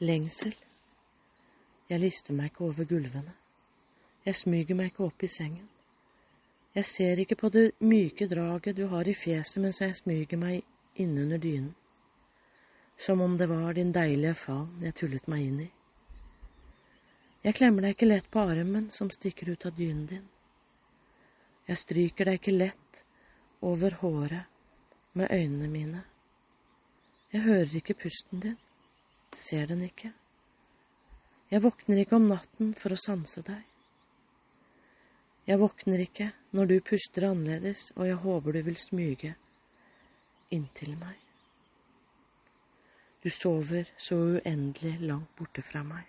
Lengsel. Jeg lister meg ikke over gulvene. Jeg smyger meg ikke opp i sengen. Jeg ser ikke på det myke draget du har i fjeset mens jeg smyger meg innunder dynen. Som om det var din deilige favn jeg tullet meg inn i. Jeg klemmer deg ikke lett på armen som stikker ut av dynen din. Jeg stryker deg ikke lett over håret med øynene mine. Jeg hører ikke pusten din, ser den ikke. Jeg våkner ikke om natten for å sanse deg. Jeg våkner ikke når du puster annerledes, og jeg håper du vil smyge inntil meg. Du sover så uendelig langt borte fra meg.